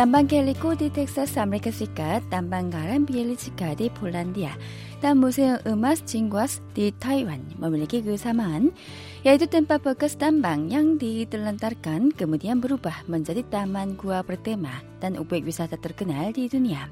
Tambang Calico di Texas, Amerika Serikat, Tambang Garam Bielichika di Polandia, dan Museum Emas Jingguas di Taiwan memiliki kesamaan, yaitu tempat bekas tambang yang ditelantarkan kemudian berubah menjadi taman gua bertema dan objek wisata terkenal di dunia.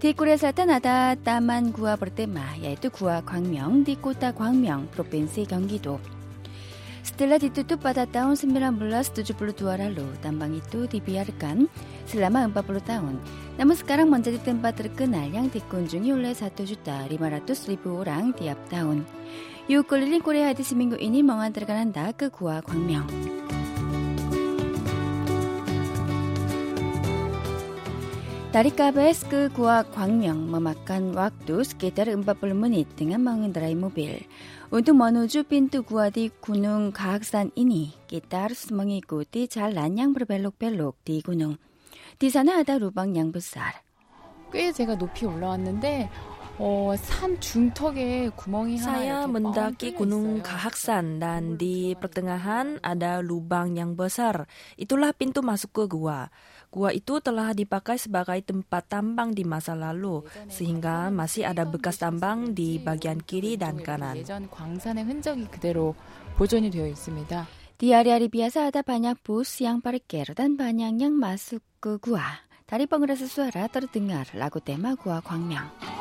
Di Korea Selatan ada taman gua bertema, yaitu Gua Gwangmyeong di kota Gwangmyeong, Provinsi Gyeonggi-do. Setelah ditutup pada tahun 1972 lalu, tambang itu dibiarkan selama 40 tahun. Namun sekarang menjadi tempat terkenal yang dikunjungi oleh 1.500.000 orang tiap tahun. Yuk keliling Korea di seminggu ini mengantarkan Anda ke Gua Gwangmyeong. Dari KBS ke Gua Gwangmyeong memakan waktu sekitar 40 menit dengan mengendarai mobil. Untuk menuju pintu gua di Gunung Kaaksan ini, kita harus mengikuti jalan yang berbelok-belok di gunung. Di sana ada lubang yang besar. 꽤 제가 높이 올라왔는데 어, 산 중턱에 구멍이 하나 Saya 이렇게 mendaki 뻥 뚫려 Gunung 있어요. Kahaksan dan di pertengahan ada lubang yang besar. Itulah pintu masuk ke gua. Gua itu telah dipakai sebagai tempat tambang di masa lalu, sehingga masih ada bekas tambang di bagian kiri dan kanan. 예전 광산의 흔적이 그대로 보존이 되어 있습니다. Di hari-hari biasa ada banyak bus yang parkir dan banyak yang masuk ke gua. Dari pengeras suara terdengar lagu tema Gua Gwangmyeong.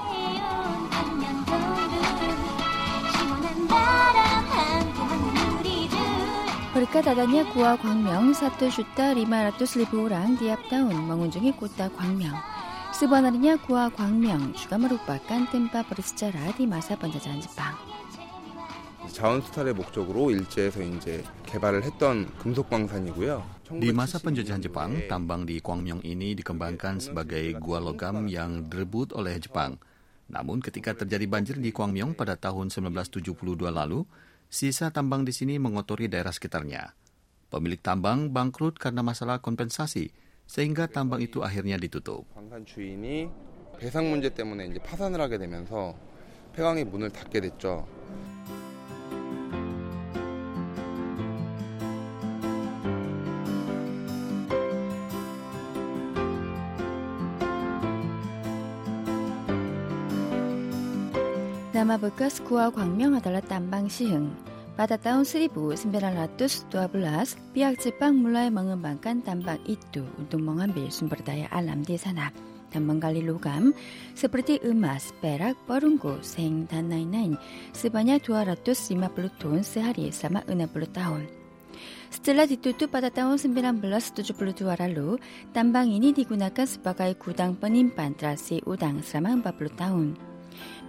Berkat adanya Gua Gwangmyeong, 1.500.000 orang tiap tahun mengunjungi kota Gwangmyeong. Sebenarnya Gua Gwangmyeong juga merupakan tempat bersejarah di masa penjajahan Jepang. 자원 수탈의 목적으로 일제에서 이제 개발을 했던 금속 광산이고요. Di masa penjajahan Jepang, tambang di Kwangmyong ini dikembangkan sebagai gua logam yang direbut oleh Jepang. Namun ketika terjadi banjir di Kwangmyong pada tahun 1972 lalu, sisa tambang di sini mengotori daerah sekitarnya. Pemilik tambang bangkrut karena masalah kompensasi, sehingga tambang itu akhirnya ditutup. 광산 주인이 배상 문제 때문에 이제 파산을 하게 되면서 폐광이 문을 닫게 됐죠. Nama bekas Gua Gwangmyeong adalah Tambang Siheng. Pada tahun 1912, pihak Jepang mulai mengembangkan tambang itu untuk mengambil sumber daya alam di sana dan menggali logam seperti emas, perak, perunggu, seng, dan lain-lain sebanyak 250 ton sehari selama 60 tahun. Setelah ditutup pada tahun 1972 lalu, tambang ini digunakan sebagai gudang penyimpan terasi udang selama 40 tahun.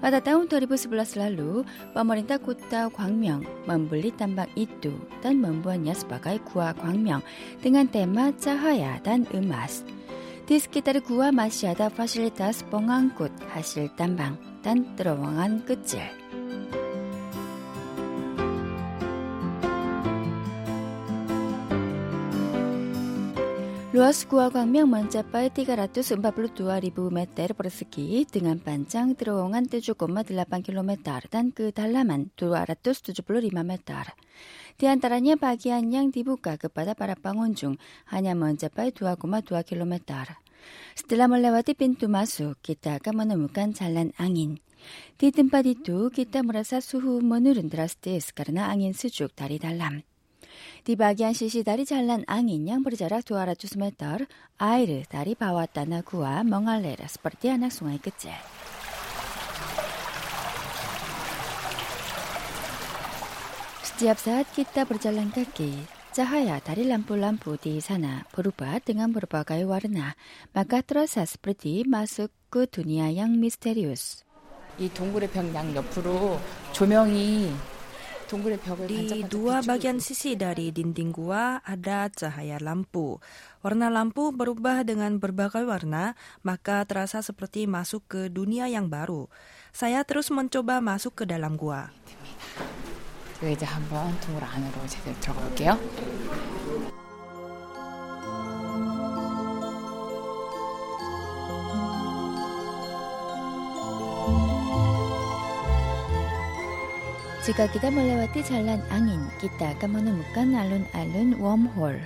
빠다따운 터리브스 블라슬랄루 빠머린따 꽃따 광명 먼블리 딴방 이뚜 딴 먼부한 야스바가이 구아 광명 등한 때마 짜하야 단 음마스 디스키타르 구아 마시아다 파실리타스 뻥한 꽃 하실 딴방 딴 뜨러왕한 끝질 Luas Gua Gwangmyeong mencapai 342.000 meter persegi dengan panjang terowongan 7,8 km dan kedalaman 275 meter. Di antaranya bagian yang dibuka kepada para pengunjung hanya mencapai 2,2 km. Setelah melewati pintu masuk, kita akan menemukan jalan angin. Di tempat itu, kita merasa suhu menurun drastis karena angin sejuk dari dalam. Di bagian sisi dari jalan angin yang berjarak 200 meter, air dari bawah tanah gua mengalir seperti anak sungai kecil. Setiap saat kita berjalan kaki, cahaya dari lampu-lampu di sana berubah dengan berbagai warna, maka terasa seperti masuk ke dunia yang misterius. 이 동굴의 벽 양 옆으로 조명이 동굴의 벽을 Di 반짝반짝 dua 비추고 bagian 있어요. sisi dari dinding gua ada cahaya lampu. Warna lampu berubah dengan berbagai warna, maka terasa seperti masuk ke dunia yang baru. Saya terus mencoba masuk ke dalam gua. 제가 이제 한번 동굴 안으로 제대로 들어가 볼게요. Jika kita melewati jalan angin, kita akan menemukan alun-alun wormhole.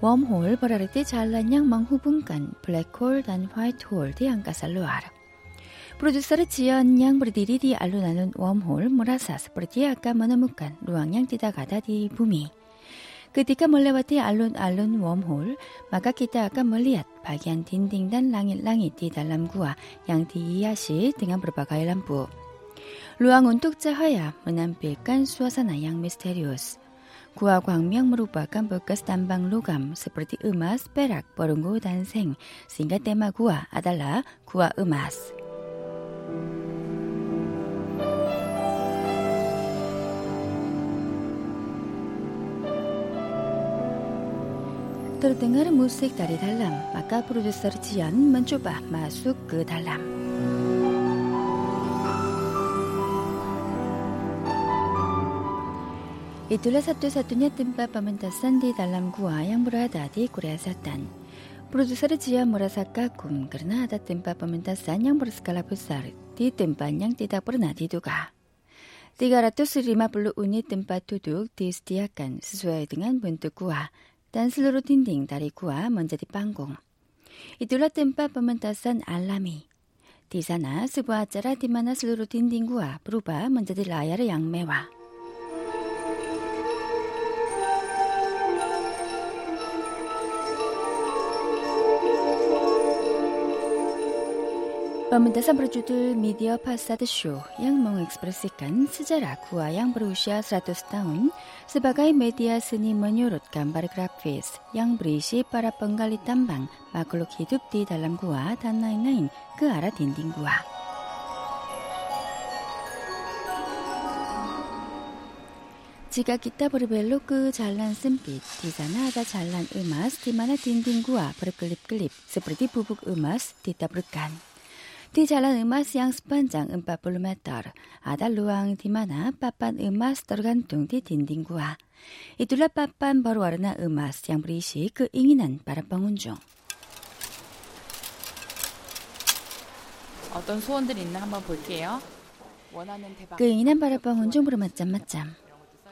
Wormhole berarti jalan yang menghubungkan black hole dan white hole di angkasa luar. Produser Jian yang berdiri di alun-alun wormhole merasa seperti akan menemukan ruang yang tidak ada di bumi. Ketika melewati alun-alun wormhole, maka kita akan melihat bagian dinding dan langit-langit di dalam gua yang dihiasi dengan berbagai lampu. Ruang untuk cahaya menampilkan suasana yang misterius. Gua Gwangmyeong merupakan bekas tambang logam seperti emas, perak, perunggu, dan seng, sehingga tema gua adalah gua emas. Terdengar musik dari dalam, maka produser Jian mencoba masuk ke dalam. Itulah satu-satunya tempat pementasan di dalam gua yang berada di Korea Selatan. Produser Jian merasa kagum karena ada tempat pementasan yang berskala besar di tempat yang tidak pernah diduga. 350 unit tempat duduk disediakan sesuai dengan bentuk gua dan seluruh dinding dari gua menjadi panggung. Itulah tempat pementasan alami. Di sana sebuah acara di mana seluruh dinding gua berubah menjadi layar yang mewah. Pementasan berjudul Media Passat Show yang mengekspresikan sejarah gua yang berusia 100 tahun sebagai media seni menyurut gambar grafis yang berisi para penggali tambang, makhluk hidup di dalam gua dan lain-lain ke arah dinding gua. Jika kita berbelok ke jalan sempit, di sana ada jalan emas di mana dinding gua berkelip-kelip seperti bubuk emas 디잘란 음마스양 스판장 음빠블루메떨 아달루앙 디마나 빠빤 음마스떨간둥 디딘딩구아 이둘라 빠빤 버루아르나 음마스양 브리시 그 잉이난 바람방운중 어떤 소원들이 있나 한번 볼게요. 그 인한 바라방 운종부로 맞잠 맞잠.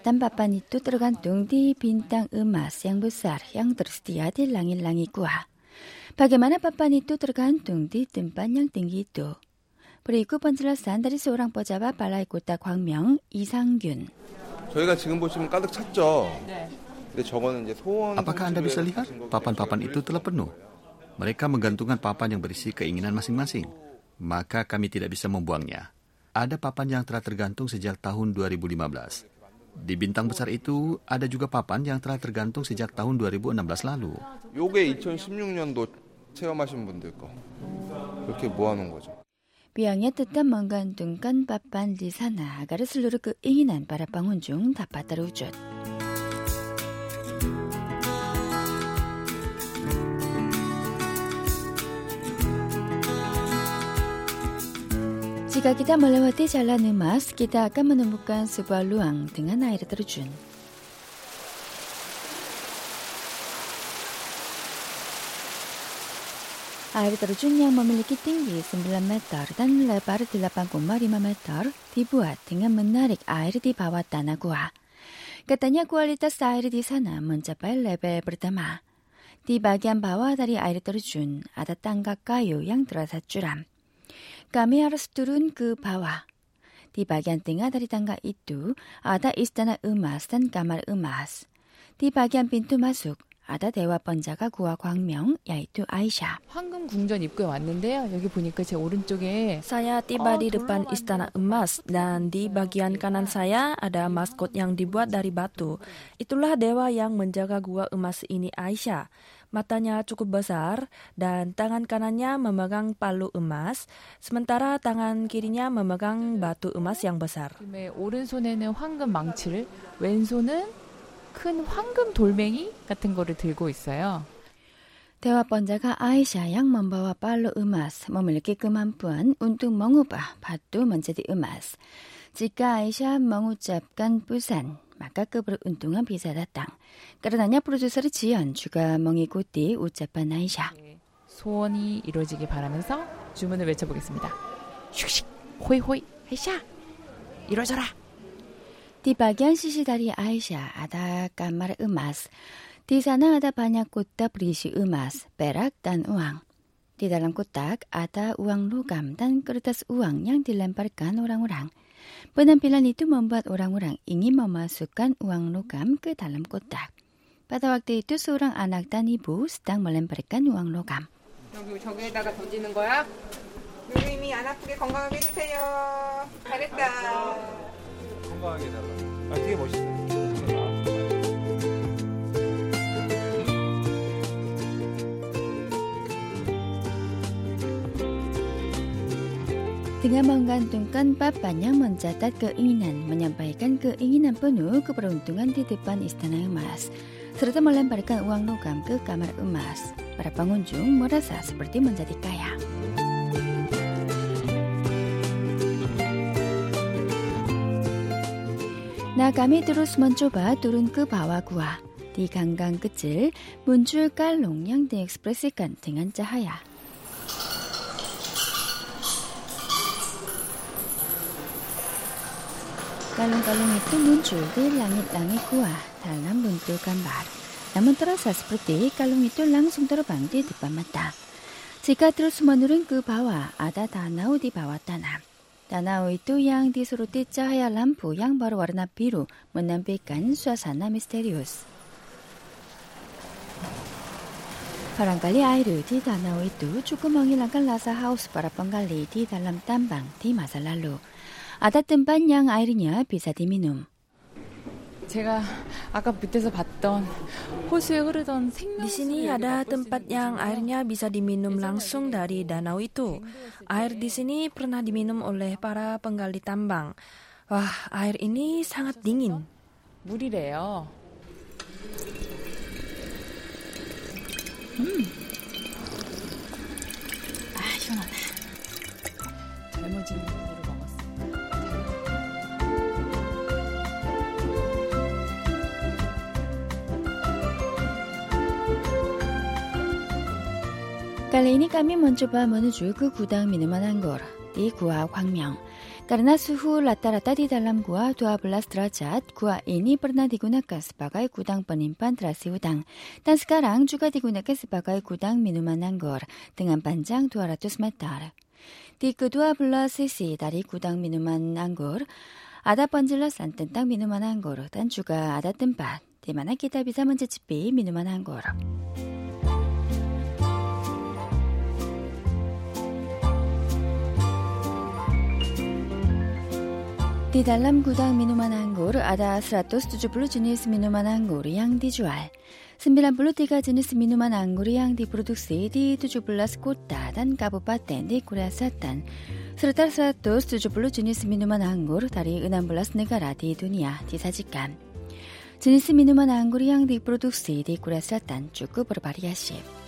땀바빠니 또 들어간 둥디 빈땅 음마 쌍부살 양드르스티아디 랑일랑이구아. Bagaimana papan itu tergantung di tempat yang tinggi itu. Berikut penjelasan dari seorang pejabat Balai Kota 광명 이상균. 저희가 지금 보시면 가득 찼죠. 근데 저거는 이제 소원 Apakah Anda bisa 성취를 lihat? 하신 거기 Papan-papan 때문에 itu telah penuh. Mereka menggantungkan papan yang berisi keinginan masing-masing. Maka kami tidak bisa membuangnya. Ada papan yang telah tergantung sejak tahun 2015. Di bintang besar itu ada juga papan yang telah tergantung sejak tahun 2016 lalu. 요게 2016년도 체험하신 분도 있고 그렇게 뭐 모아놓은 거죠. 비앙의 뜻한 뭔간 둥간 바빤 리사나 가르슬루르 그 잉이난 바라방운 중 다빠따르 우쭈 지가 기다 멀레와티 잘라는 마스 기다 까마는 북간 스바루앙 등한 아이를 들어준 Air terjun yang memiliki tinggi 9 meter dan lebar 8,5 meter dibuat dengan menarik air di bawah tanah gua. Katanya kualitas air di sana mencapai level pertama. Di bagian bawah dari air terjun ada tangga kayu yang terasa curam. Kami harus turun ke bawah. Di bagian tengah dari tangga itu ada istana emas dan kamar emas. Di bagian pintu masuk ada dewa 번자가 구와 광명 yaitu Aisyah. 황금 궁전 입구에 왔는데요. 여기 보니까 제 오른쪽에 Saya tiba Oh, di dulu depan ada. istana emas dan di bagian kanan saya ada maskot yang dibuat dari batu. Itulah dewa yang menjaga gua emas ini Aisyah. Matanya cukup besar dan tangan kanannya memegang palu emas, sementara tangan kirinya memegang batu emas yang besar. 그다음에 오른손에는 황금 망치를, 왼손은 큰 황금 돌멩이 같은 거를 들고 있어요. 대화번자가 아이샤양 멈바와 빨로 음아스 머물 끼끔한 뿐 운뚱 멍우바 밭도 먼저디 음아스 지가 아이샤 멍우 잡간 부산 막가급으로 운동한 비자다 땅 까르나냐 프로듀서를 지연 주가 멍이 꽃띠 우짜반 아이샤 예, 소원이 이루어지길 바라면서 주문을 외쳐보겠습니다. 슉슉 호이호이 해샤 이루어져라. Di bagian sisi dari Aisyah ada kamar emas. Di sana ada banyak kotak berisi emas, perak, dan uang. Di dalam kotak ada uang logam dan kertas uang yang dilemparkan orang-orang. Penampilan itu membuat orang-orang ingin memasukkan uang logam ke dalam kotak. Pada waktu itu seorang anak dan ibu sedang melemparkan uang logam. 여기 저기에다가 던지는 거야? 누님이 안 아프게 건강하게 해주세요. 잘했다. 건강하게 해달라. 아, 되게 멋있어. Dengan menggantungkan papan yang mencatat keinginan, menyampaikan keinginan penuh keberuntungan di depan istana emas, serta melemparkan uang logam ke kamar emas. Para pengunjung merasa seperti menjadi kaya. Nah, kami terus mencoba turun ke bawah gua. Di ganggang kecil muncul kalung yang diekspresikan dengan cahaya. Kalung-kalung itu muncul di langit-langit gua dalam bentuk gambar. Namun terasa seperti kalung itu langsung terbang di depan mata. Jika terus menurun ke bawah, ada danau di bawah tanah. Danau itu yang disuruti cahaya lampu yang berwarna biru menampilkan suasana misterius. Barangkali air di danau itu cukup menghilangkan rasa haus para penggali di dalam tambang di masa lalu. Ada tempat yang airnya bisa diminum. Di sini ada tempat yang airnya bisa diminum langsung dari danau itu. Air di sini pernah diminum oleh para penggali tambang. Wah, air ini sangat dingin. 물이래요. 음. 아 시원하다. 젊어지는 Kali ini kami mencoba menuju ke gudang minuman anggur di Gua Kwangmyeong. Karena suhu rata-rata di dalam gua 12 derajat, gua ini pernah digunakan sebagai gudang penyimpan terasi udang. Dan sekarang juga digunakan sebagai gudang minuman anggur dengan panjang 200 meter. Di kedua belah sisi dari gudang minuman anggur, ada penjelasan tentang minuman anggur dan juga ada tempat di mana kita bisa mencicipi minuman anggur. Di dalam gudang minuman anggur ada 170 jenis minuman anggur yang dijual. 93 jenis minuman anggur yang diproduksi di 17 kota dan kabupaten di Korea Selatan. Serta 170 jenis minuman anggur dari 16 negara di dunia disajikan. Jenis minuman anggur yang diproduksi di Korea Selatan cukup bervariasi.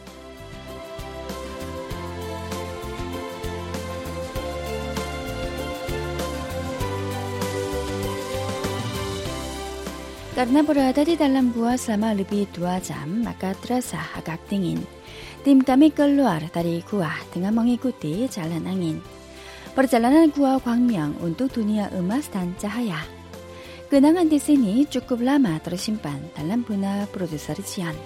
Karena berada di dalam gua selama lebih dua jam, maka terasa agak dingin. Tim kami keluar dari gua dengan mengikuti jalan angin. Perjalanan gua Gwangmyeong untuk dunia emas dan cahaya. Kenangan di sini cukup lama tersimpan dalam benak produser Jian.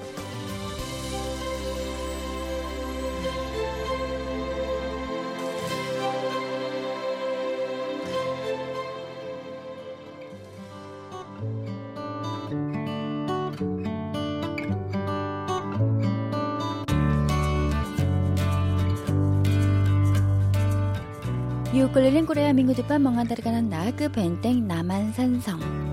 유클릴린 꾸레야 민구두빠 멍한다르가는 나그 벤땡 남한산성